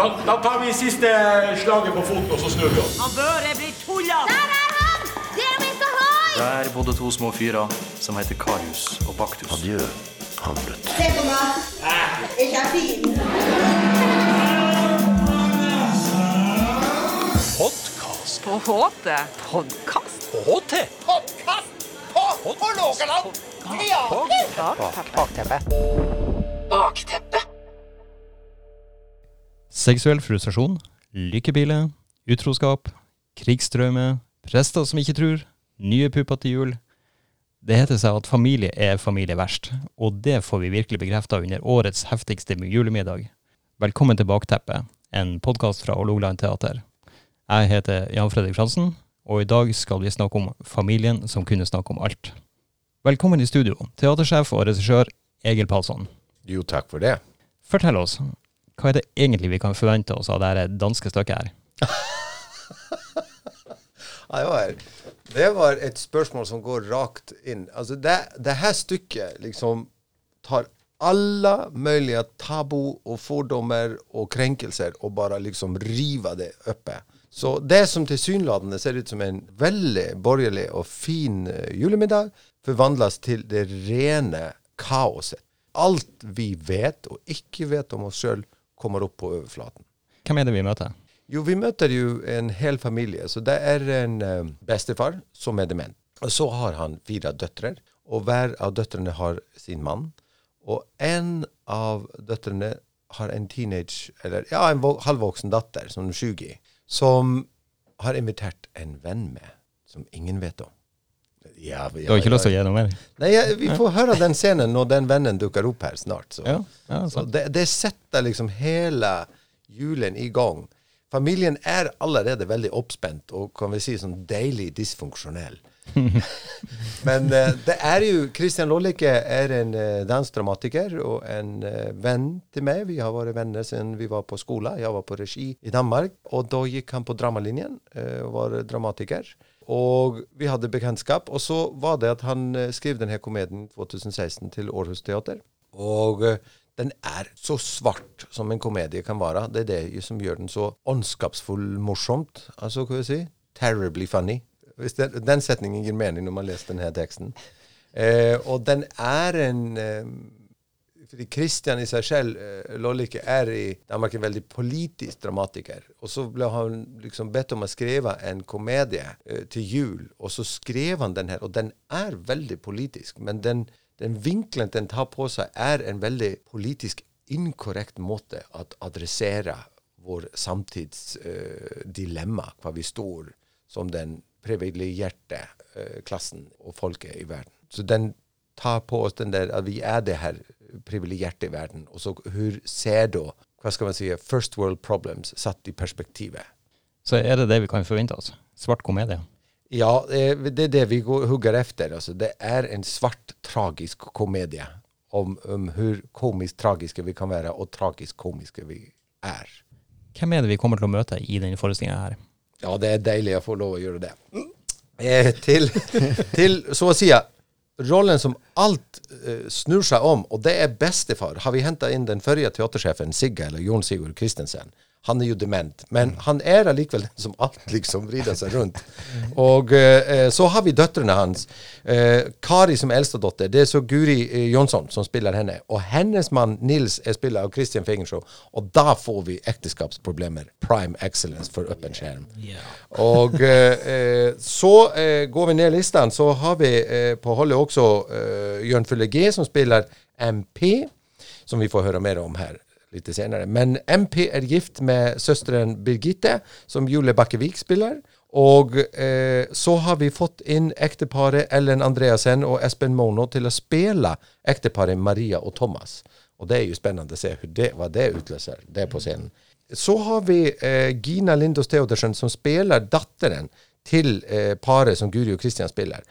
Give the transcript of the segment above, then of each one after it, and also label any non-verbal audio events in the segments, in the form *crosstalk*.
Da, da tar vi siste slaget på foten, og så snur vi oss. Han Børre blir tulla! Der er han! Det er vi Hoi! Der bodde to små fyrer som heter Karius og Baktus. Adjø, Hamlet. Se på meg. Er ikke er fin? Podkast. På HT podkast. HT. Bakteppe. Seksuell frustrasjon, lykkepile, utroskap, krigsdraume, prester som ikke tror, nye pupper til jul. Det heter seg at familie er familie verst, og det får vi virkelig bekrefta under årets heftigste julemiddag. Velkommen til Bakteppet, en podkast fra Hålogaland teater. Jeg heter Jan Fredrik Fransen, og i dag skal vi snakke om familien som kunne snakke om alt. Velkommen i studio, teatersjef og regissør Egil Palsson. Jo, takk for det. Fortell oss, hva er det egentlig vi kan forvente oss av dette danske stykket her? *laughs* Det, var, et spørsmål som går rakt inn. Altså, det, det her stykket liksom tar alle mulige tabu og fordommer og krenkelser og bare liksom river det oppe. Så det som tilsynelatende ser ut som en veldig borgerlig og fin eh, julemiddag, forvandles til det rene kaoset. Alt vi vet og ikke vet om oss sjøl, kommer opp på overflaten. Hvem er det vi møter? Jo, vi møter jo en hel familie. Så det er en eh, bestefar som er dement. Og så har han fire døtre, og hver av døtrene har sin mann. Og en av døtrene har en teenage, eller ja, en halvvoksen datter, som er 20, som har invitert en venn med, som ingen vet om. Ja, Du har ikke lyst til å gi noe mer? Nei, ja, vi får høre den scenen når den vennen dukker opp her snart. Så. Så det, det setter liksom hele julen i gang. Familien er allerede veldig oppspent og kan vi si sånn deilig dysfunksjonell. *laughs* Men uh, det er jo Kristian Lollicke er en uh, dansdramatiker og en uh, venn til meg. Vi har vært venner siden vi var på skolen. Jeg var på regi i Danmark. Og da gikk han på dramalinjen eh, og var dramatiker. Og vi hadde bekjentskap. Og så var det at han uh, skrev denne komedien 2016 til Århus Teater. Og eh, den er så svart som en komedie kan være. Det er det som gjør den så åndskapsfull morsomt. Altså, hva skal jeg si? Terribly funny. Den, den setningen gir mening når man leser denne teksten. Eh, og den er en eh, fordi Kristian i seg selv, Lollike, Lollicke, er i Danmark en veldig politisk dramatiker. Og så ble han liksom bedt om å skrive en komedie eh, til jul, og så skrev han den her. Og den er veldig politisk, men den, den vinkelen den tar på seg, er en veldig politisk inkorrekt måte å adressere vår samtids eh, dilemma, hva vi står som den privilegerte eh, klassen og folket i verden. Så den tar på oss den der at vi er det her privilegerte i verden. Og så hvor ser da, hva skal man si, first world problems satt i perspektivet. Så er det det vi kan forvente oss? Svart komedie? Ja, det er det vi hugger efter. Altså, det er en svart, tragisk komedie om, om hvor komisk tragiske vi kan være, og tragisk komiske vi er. Hvem er det vi kommer til å møte i denne forestillinga her? Ja, det er deilig å få lov å gjøre det. Eh, til, til, så å si, rollen som alt uh, snur seg om, og det er bestefar, har vi henta inn den forrige teatersjefen, Sigge, eller Jon Sigurd Christensen. Han er jo dement, men han er allikevel den som alt liksom vrider seg rundt. Og eh, så har vi døtrene hans. Eh, Kari som eldstedatter, det er så Guri eh, Jonsson som spiller henne. Og hennes mann Nils er spiller av Christian Fingershow. Og da får vi ekteskapsproblemer. Prime excellence for øppen skjerm. *laughs* Og eh, eh, så eh, går vi ned listene, så har vi eh, på holdet også eh, Jørn Fulle G, som spiller MP, som vi får høre mer om her litt senere. Men MP er gift med søsteren Birgitte, som Jule Bakkevik spiller. Og eh, så har vi fått inn ekteparet Ellen Andreassen og Espen Mono til å spille ekteparet Maria og Thomas. Og det er jo spennende å se hva det utløser, det på scenen. Så har vi eh, Gina Lindås Theodersen, som spiller datteren til eh, paret som Guri og Kristian spiller.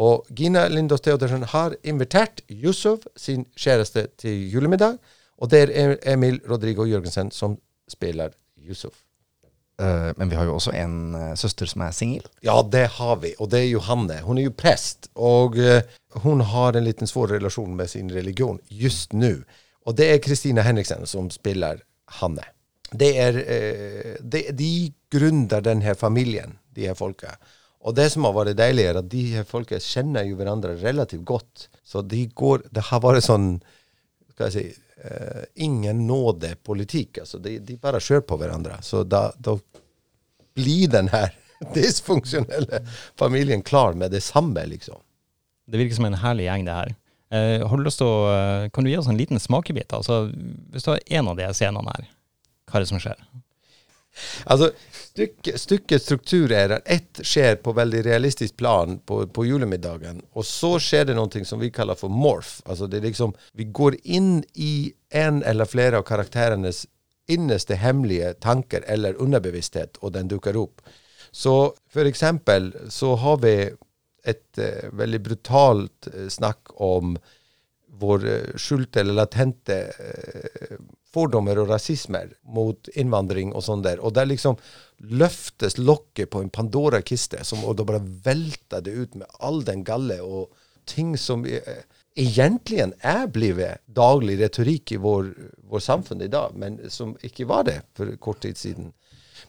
Og Gina Lindås Theodersen har invitert Yusuf, sin kjæreste, til julemiddag. Og det er Emil Rodrigo Jørgensen som spiller Yusuf. Uh, men vi har jo også en uh, søster som er singel. Ja, det har vi, og det er Johanne. Hun er jo prest, og uh, hun har en liten svår relasjon med sin religion just nå. Og det er Kristina Henriksen som spiller Hanne. det er det, De grunner denne familien, de her folka. Og det som har vært deilig, er at de her folka kjenner jo hverandre relativt godt. Så de går Det har vært sånn Skal jeg si eh, Ingen nådepolitikk. Altså, de, de bare kjører på hverandre. Så da, da blir den her *laughs* dysfunksjonelle familien klar med det samme, liksom. Det virker som en herlig gjeng, det her. Eh, har du lyst til å, eh, Kan du gi oss en liten smakebit? Altså, hvis du har en av de scenene her, hva er det som skjer? Altså, stykke, stykkets struktur er at ett skjer på veldig realistisk plan på, på julemiddagen, og så skjer det noe som vi kaller for morph. Altså det er liksom, Vi går inn i en eller flere av karakterenes innerste hemmelige tanker eller underbevissthet, og den dukker opp. Så for eksempel så har vi et uh, veldig brutalt uh, snakk om vår eh, skjulte eller latente fordommer og rasismer mot innvandring og sånn der. Og der liksom løftes lokket på en Pandora-kiste, og da bare velter det ut med all den galle og ting som eh, egentlig er blitt daglig retorikk i vår, vår samfunn i dag, men som ikke var det for kort tid siden.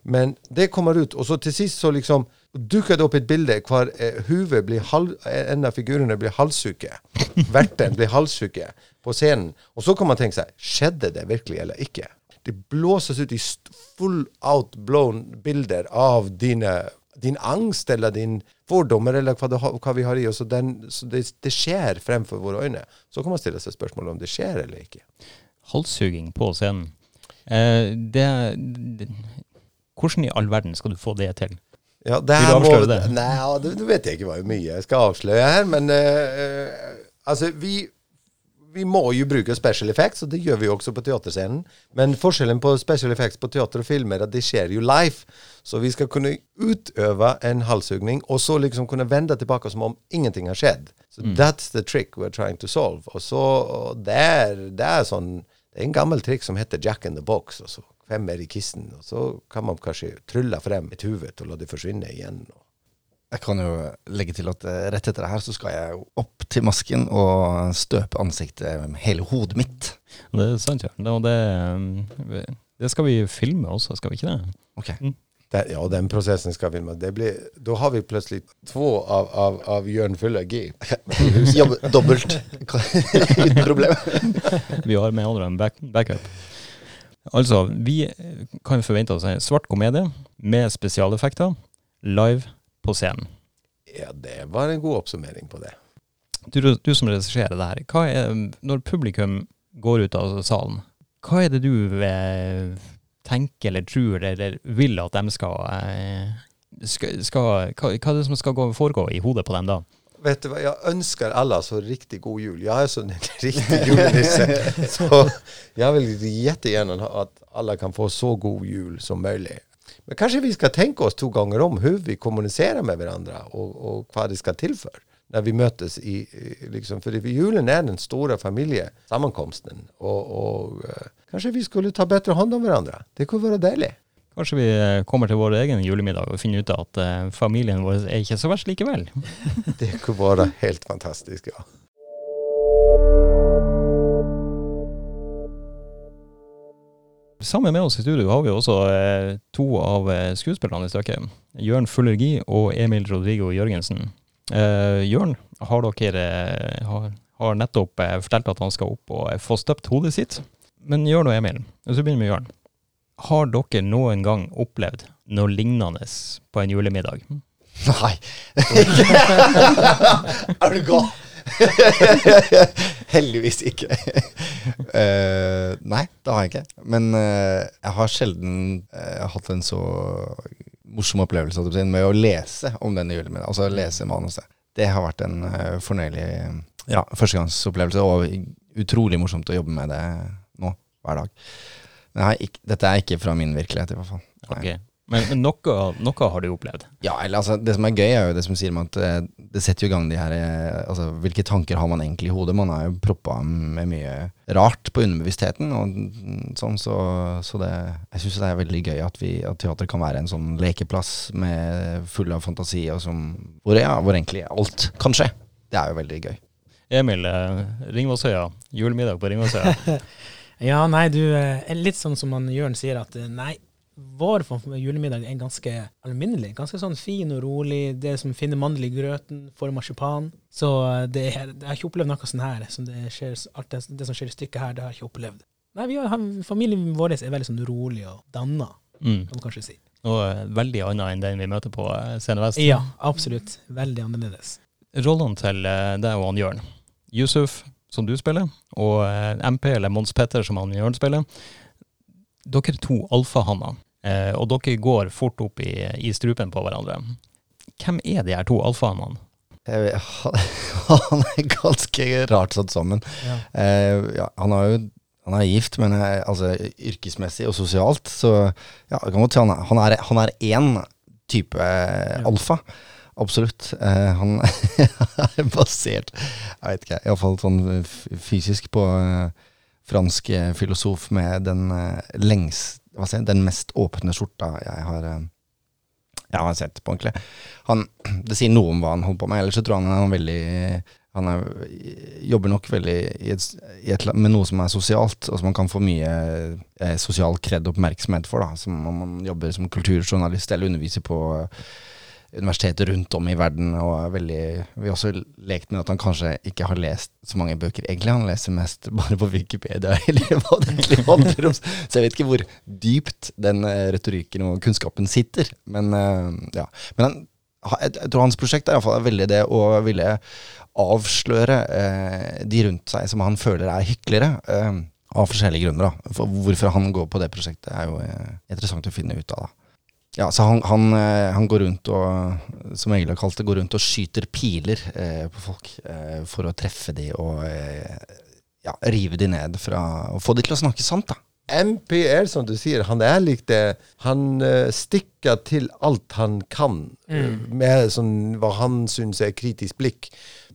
Men det kommer ut, og så til sist så liksom dukker det opp et bilde hvor eh, huvet blir halv, en av figurene blir halshugget. Verten blir halshugget på scenen. Og så kan man tenke seg, skjedde det virkelig eller ikke? Det blåses ut i full out blown bilder av dine, din angst eller din fordommer eller hva, det, hva vi har i oss. Den, det, det skjer fremfor våre øyne. Så kan man stille seg spørsmål om det skjer eller ikke. Halshuging på scenen. Eh, det, det Hvordan i all verden skal du få det til? Ja, det Vil du avsløre må, det? Nei, ja, det, det vet jeg ikke hvor mye jeg skal avsløre her, men eh, altså, vi, vi må jo bruke special effects, og det gjør vi jo også på teaterscenen. Men forskjellen på special effects på teater og film er at det skjer jo live. Så vi skal kunne utøve en halshugning, og så liksom kunne vende tilbake som om ingenting har skjedd. Så that's the trick we're trying to solve. Og så og det, er, det er sånn Det er en gammel trikk som heter jack in the box. og så femmer i kissen, og så kan man kanskje trylle frem et huvud og la det forsvinne igjen. Jeg kan jo legge til at eh, rett etter det her så skal jeg opp til masken og støpe ansiktet med hele hodet mitt. Det er sant, ja. Det, det, det skal vi filme også, skal vi ikke det? Ok. Det, ja, den prosessen skal vi filme. Det blir, da har vi plutselig to av, av, av Jørn Fulle G. *laughs* Jobbe dobbelt. *laughs* Uten problem. Vi har med andre en back, backup. Altså, vi kan forvente oss en svart komedie med spesialeffekter live på scenen. Ja, det var en god oppsummering på det. Du, du som regisserer det her, er, når publikum går ut av salen, hva er det du eh, tenker eller tror eller vil at de skal, eh, skal, skal hva, hva er det som skal gå, foregå i hodet på dem da? Vet du hva, jeg ønsker alle så riktig god jul. Jeg er sånn en *laughs* riktig julenisse. *laughs* så jeg vil gjerne at alle kan få så god jul som mulig. Men kanskje vi skal tenke oss to ganger om hvordan vi kommuniserer med hverandre, og, og hva det skal til for når vi møtes i, liksom, For julen er den store familiesammenkomsten, og, og uh, kanskje vi skulle ta bedre hånd om hverandre. Det kunne være deilig. Kanskje vi eh, kommer til vår egen julemiddag og finner ut at eh, familien vår er ikke så verst likevel. *laughs* Det kunne være helt fantastisk, ja. Sammen med oss i studio har vi også eh, to av skuespillerne i stykket. Jørn Fullergi og Emil Rodrigo Jørgensen. Eh, Jørn har, dere, har, har nettopp eh, fortalt at han skal opp og få støpt hodet sitt. Men Jørn og Emil, så begynner vi med Jørn. Har dere noen gang opplevd noe lignende på en julemiddag? Nei. *laughs* er du gal? *laughs* Heldigvis ikke. uh, nei, det har jeg ikke. Men uh, jeg har sjelden uh, hatt en så morsom opplevelse med å lese om denne julemiddagen. Altså lese manuset. Det har vært en uh, fornøyelig ja, førstegangsopplevelse, og utrolig morsomt å jobbe med det nå, hver dag. Har ikke, dette er ikke fra min virkelighet, i hvert fall. Okay. Ok. Men, noe, noe har du opplevd? Ja, eller altså, det som er gøy, er jo det som sier meg at eh, det setter jo i gang de her eh, Altså, hvilke tanker har man egentlig i hodet? Man er jo proppa med mye rart på underbevisstheten, og sånn, så, så det Jeg syns det er veldig gøy at, vi, at teater kan være en sånn lekeplass med full av fantasi, og som hvor, ja, hvor egentlig alt kan skje. Det er jo veldig gøy. Emil, eh, Ringvassøya. Julemiddag på Ringvassøya. *laughs* Ja, nei, du eh, er litt sånn som han Jørn sier, at eh, nei, vår julemiddag er ganske alminnelig. Ganske sånn fin og rolig. Det som finner mandel i grøten, får marsipan. Så eh, det er, jeg har ikke opplevd noe sånn her. Som det, skjer, alt det, det som skjer i stykket her, det har jeg ikke opplevd. Nei, vi har, Familien vår er veldig sånn rolig og danna, Mm. kan man kanskje si. Og veldig annet enn den vi møter på eh, Scene Vest. Ja, absolutt. Veldig annerledes. Rollene til eh, deg og han Jørn. Yusuf, som du spiller, og eh, MP, eller Mons Petter, som han Jørn spiller. Dere er to alfahanner, eh, og dere går fort opp i, i strupen på hverandre. Hvem er de her to alfahannene? Jeg vet- *laughs* Han er ganske rart satt sammen. Ja. Eh, ja, han er jo han er gift, men eh, altså, yrkesmessig og sosialt, så ja, kan godt si han er- han er er én type ja. alfa. Absolutt. Eh, han *laughs* er basert Jeg vet ikke, iallfall sånn fysisk på eh, fransk eh, filosof med den eh, lengst Hva sier den mest åpne skjorta jeg har eh, jeg har sett på ordentlig. Han, det sier noe om hva han holder på med, ellers så tror jeg han er veldig han er, jobber nok veldig i et, i et, med noe som er sosialt, og som man kan få mye eh, sosial kred og oppmerksomhet for, da, som om man jobber som kulturjournalist eller underviser på eh, universiteter rundt om i verden. og veldig, Vi har også lekt med at han kanskje ikke har lest så mange bøker egentlig. Han leser mest *laughs* bare på Wikipedia, eller hva det egentlig handler om. Så jeg vet ikke hvor dypt den eh, retorikken og kunnskapen sitter. Men eh, ja. Men han, jeg tror hans prosjekt er iallfall veldig det å ville avsløre eh, de rundt seg som han føler er hyklere. Eh, av forskjellige grunner. da. For hvorfor han går på det prosjektet, er jo eh, interessant å finne ut av. da. Ja, så han, han, eh, han går rundt og, som Egil har kalt det, går rundt og skyter piler eh, på folk eh, for å treffe de og eh, ja, rive de ned fra Og få de til å snakke sant, da. MP er som du sier, han er lik det Han eh, stikker til alt han kan, mm. med sånn hva han syns er kritisk blikk.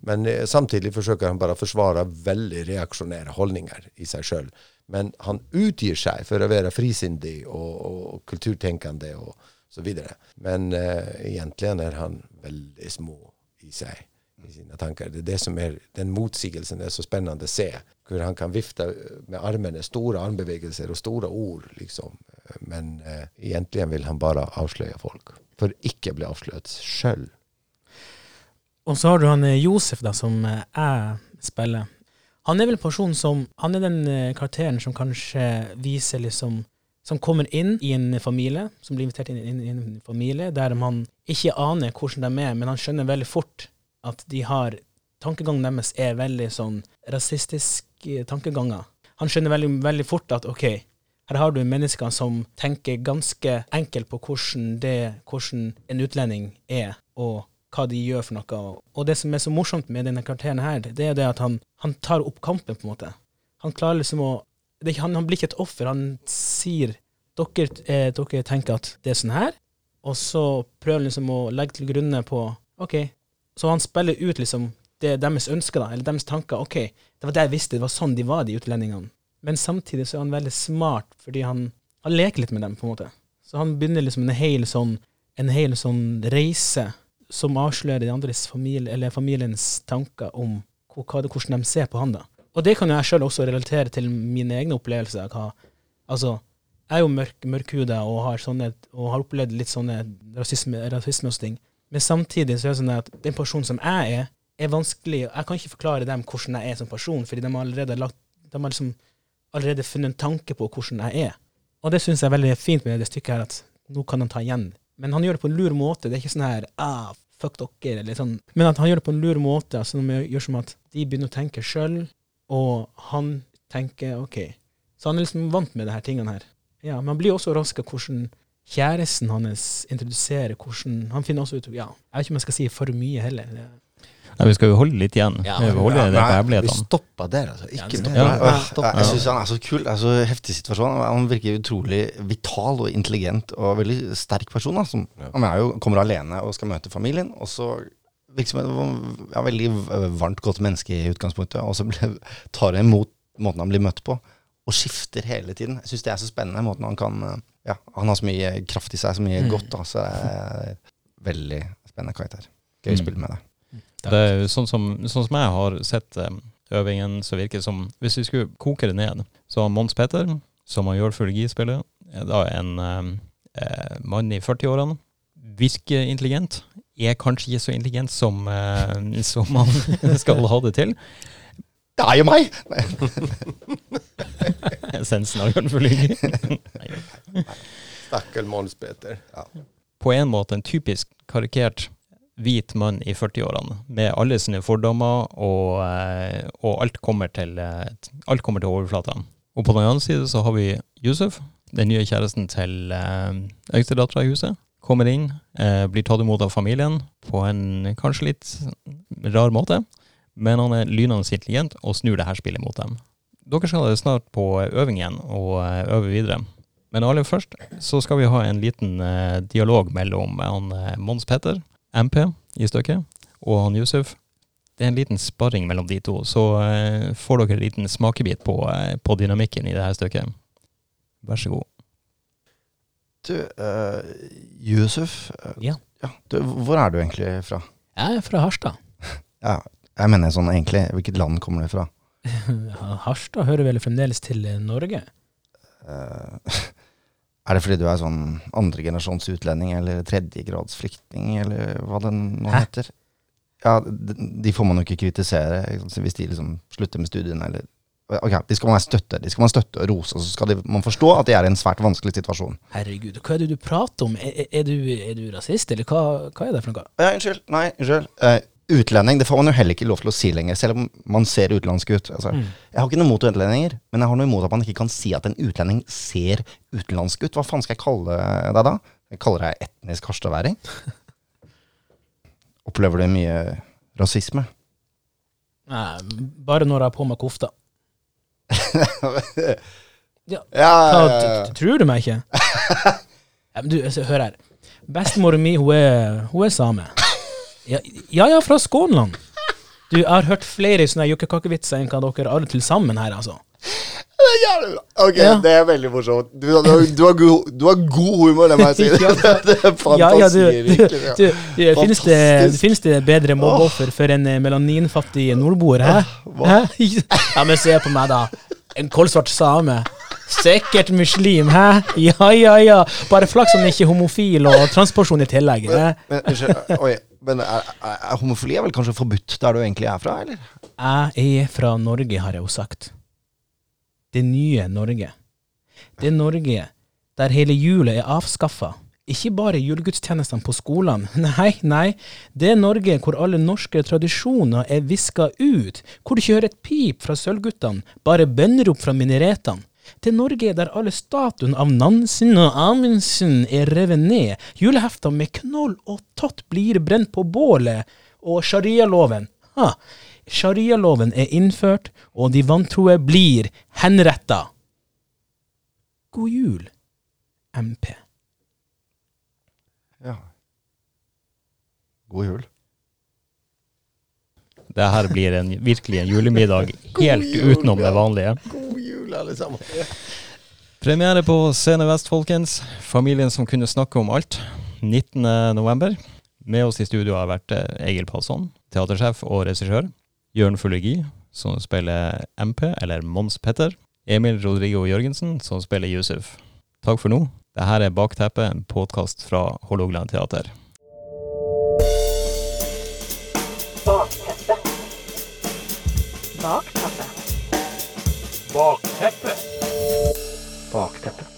Men eh, samtidig forsøker han bare å forsvare veldig reaksjonære holdninger i seg sjøl. Men han utgir seg for å være frisindig og, og, kulturtenkende og så videre. Men uh, egentlig er han veldig små i seg, i sine tanker. Det er det som er den motsigelsen det er så spennende å se. Hvor han kan vifte med armene, store armbevegelser og store ord, liksom. Men uh, egentlig vil han bare avsløre folk. For ikke bli avslørt sjøl. Og så har du han eh, Josef, da, som eh, jeg spiller. Han er vel en person som Han er den eh, karakteren som kanskje viser liksom Som kommer inn i en familie, som blir invitert inn, inn i en familie der man ikke aner hvordan de er, men han skjønner veldig fort at de har Tankegangen deres er veldig sånn rasistiske tankeganger. Han skjønner veldig, veldig fort at OK, her har du mennesker som tenker ganske enkelt på hvordan, det, hvordan en utlending er, og hva de gjør for noe. Og det som er så morsomt med denne karakteren her, det er det at han, han tar opp kampen, på en måte. Han klarer liksom å det han, han blir ikke et offer. Han sier dere, eh, dere tenker at det er sånn her, og så prøver han liksom å legge til grunne på OK. Så han spiller ut liksom det deres ønsker, da, eller deres tanker. OK, det var det jeg visste, det var sånn de var, de utlendingene. Men samtidig så er han veldig smart, fordi han, han leker litt med dem, på en måte. Så han begynner liksom en hel sånn, en hel sånn reise som avslører de andres familie, eller familiens tanker om hvordan de ser på han. da. Og det kan jo jeg sjøl også relatere til mine egne opplevelser. Hva, altså, jeg er jo mørk, mørkhuda og har, sånne, og har opplevd litt sånne rasisme, rasisme og ting. Men samtidig så er det sånn at den personen som jeg er, er vanskelig Jeg kan ikke forklare dem hvordan jeg er som person, fordi de har allerede, lagt, de har liksom allerede funnet en tanke på hvordan jeg er. Og det syns jeg er veldig fint med det stykket her, at nå kan han ta igjen. Men han gjør det på en lur måte. Det er ikke sånn her ah, fuck dere, eller sånn. Men at han gjør det på en lur måte, altså som gjør som at de begynner å tenke sjøl, og han tenker OK. Så han er liksom vant med de her tingene her. Ja, men han blir også overraska hvordan kjæresten hans introduserer hvordan Han finner også ut Ja, jeg vet ikke om jeg skal si for mye heller. Det- Nei, vi skal jo holde litt igjen. Ja, vi holder ja, det på nei, Vi stoppa der, altså. Ikke Ja. Ja, Ja, jeg jeg syns han er så kul. Det er så heftig situasjon. Han virker utrolig vital og intelligent og veldig sterk person. Altså. Han er jo, kommer alene og skal møte familien, og så virker som et ja, veldig varmt, godt menneske i utgangspunktet. Og så tar han imot måten han blir møtt på, og skifter hele tiden. Jeg syns det er så spennende. måten Han kan, ja, han har så mye kraft i seg, så mye Mm. godt. Da, så det er veldig spennende karakter. Gøy å Mm. spille med deg. Det er jo sånn som, sånn som jeg har sett eh, øvingen, så virker det som Hvis vi skulle koke det ned, så har Mons Petter, som han gjør fullgi-spillet, er da en eh, eh, mann i 40-årene. Virker intelligent. Er kanskje ikke så intelligent som, eh, som man *laughs* skal ha det til. Det er jo meg! *laughs* Essensen av Jørn Fullgi. Stakkars Mons Peter. på en måte en typisk karikert hvit mann i 40-årene, med alle sine fordommer, og, eh, og alt, kommer til, eh, alt kommer til overflata. Og på den andre siden så har vi Yusuf, den nye kjæresten til eh, yngstedattera i huset. Kommer inn, eh, blir tatt imot av familien på en kanskje litt rar måte, men han er lynende intelligent og snur det her spillet mot dem. Dere skal snart på øving igjen og øve videre. Men aller først så skal vi ha en liten dialog mellom han Mons Petter, MP i stykket, og han Yusuf. Det er en liten sparring mellom de to, så eh, får dere en liten smakebit på, eh, på dynamikken i det her stykket. Vær så god. Du, uh, Yusuf. eh, Ja. du, hvor er du egentlig fra? Jeg er fra Harstad. *laughs* Ja, jeg mener sånn egentlig, hvilket land kommer du fra? *laughs* Harstad hører vel fremdeles til eh, Norge? Eh, *laughs* er det fordi du er sånn andregenerasjons utlending, eller tredjegrads flyktning, eller hva det nå heter? Ja, de, de får man jo ikke kritisere hvis de liksom slutter med studiene, eller Ok, de skal man støtte, de skal man støtte og rose, og så skal de, man forstå at de er i en svært vanskelig situasjon. Herregud, hva er det du prater om? Er, er, du, er du rasist, eller hva, hva er det for noe? Ja, unnskyld. Nei, unnskyld. Utlending, det får man jo heller ikke lov til å si lenger, selv om man ser utenlandsk ut. Altså, Mm. Jeg har ikke noe mot utlendinger, men jeg har noe imot at man ikke kan si at en utlending ser utenlandsk ut. Hva faen skal jeg kalle deg da? Jeg kaller deg etnisk harstadværing. *laughs* Opplever du mye rasisme? Nei, bare når jeg har på meg kofta. *laughs* ja, ja, ja. tror du meg ikke? *laughs* Du, altså, hør her. Bestemora mi, hun er, hun er same. Ja, ja, ja, fra Skånland. Du, jeg har hørt flere sånne jokkekakevitser enn hva dere alle til sammen her, altså. Det er jævlig. Ok, Ja. det er veldig morsomt. Du, du, har- du, har god, du har god humor, det må jeg si. *laughs* Ja. *laughs* det er fantasi. Du, virkelig, ja. finnes, det, Fantastisk. finnes det bedre mobbeoffer for en eh, melaninfattig nordboer, hæ? hæ? *laughs* Ja, men se på meg, da. En kålsvart same. Sikkert muslim, hæ? Ja, ja, ja. Bare flaks han ikke er homofil og transperson i tillegg. Men, Men, oi, men er, er, er homofili er vel kanskje forbudt der du egentlig er fra, eller? Jeg er fra Norge, har jeg jo sagt. Det nye Norge. Det Norge der hele julet er avskaffa. Ikke bare julegudstjenestene på skolene, *laughs* nei, nei. Det er Norge hvor alle norske tradisjoner er viska ut, hvor du ikke hører et pip fra Sølvguttene, bare bønnerop fra minaretene. Det Norge der alle statuen av Nansen og Amundsen er revet ned, julehefter med knoll og tott blir brent på bålet, og sharialoven ha, Sharialoven er innført, og de vantroe blir henretta. God jul, MP. Ja. God jul. Det her blir en, virkelig en julemiddag helt utenom det vanlige. God jul, alle sammen. Premiere på Scene Vest, folkens. Familien som kunne snakke om alt. 19. november. Med oss i studio har vært eh, Egil Palsson, teatersjef og regissør. Jørn Fullegi, som spiller MP, eller Mons Petter. Emil Rodrigo Jørgensen, som spiller Yusuf. Takk for nå. Dette er Bakteppet, en podkast fra Hålogaland teater. Bakteppet. Bakteppet. Bakteppet.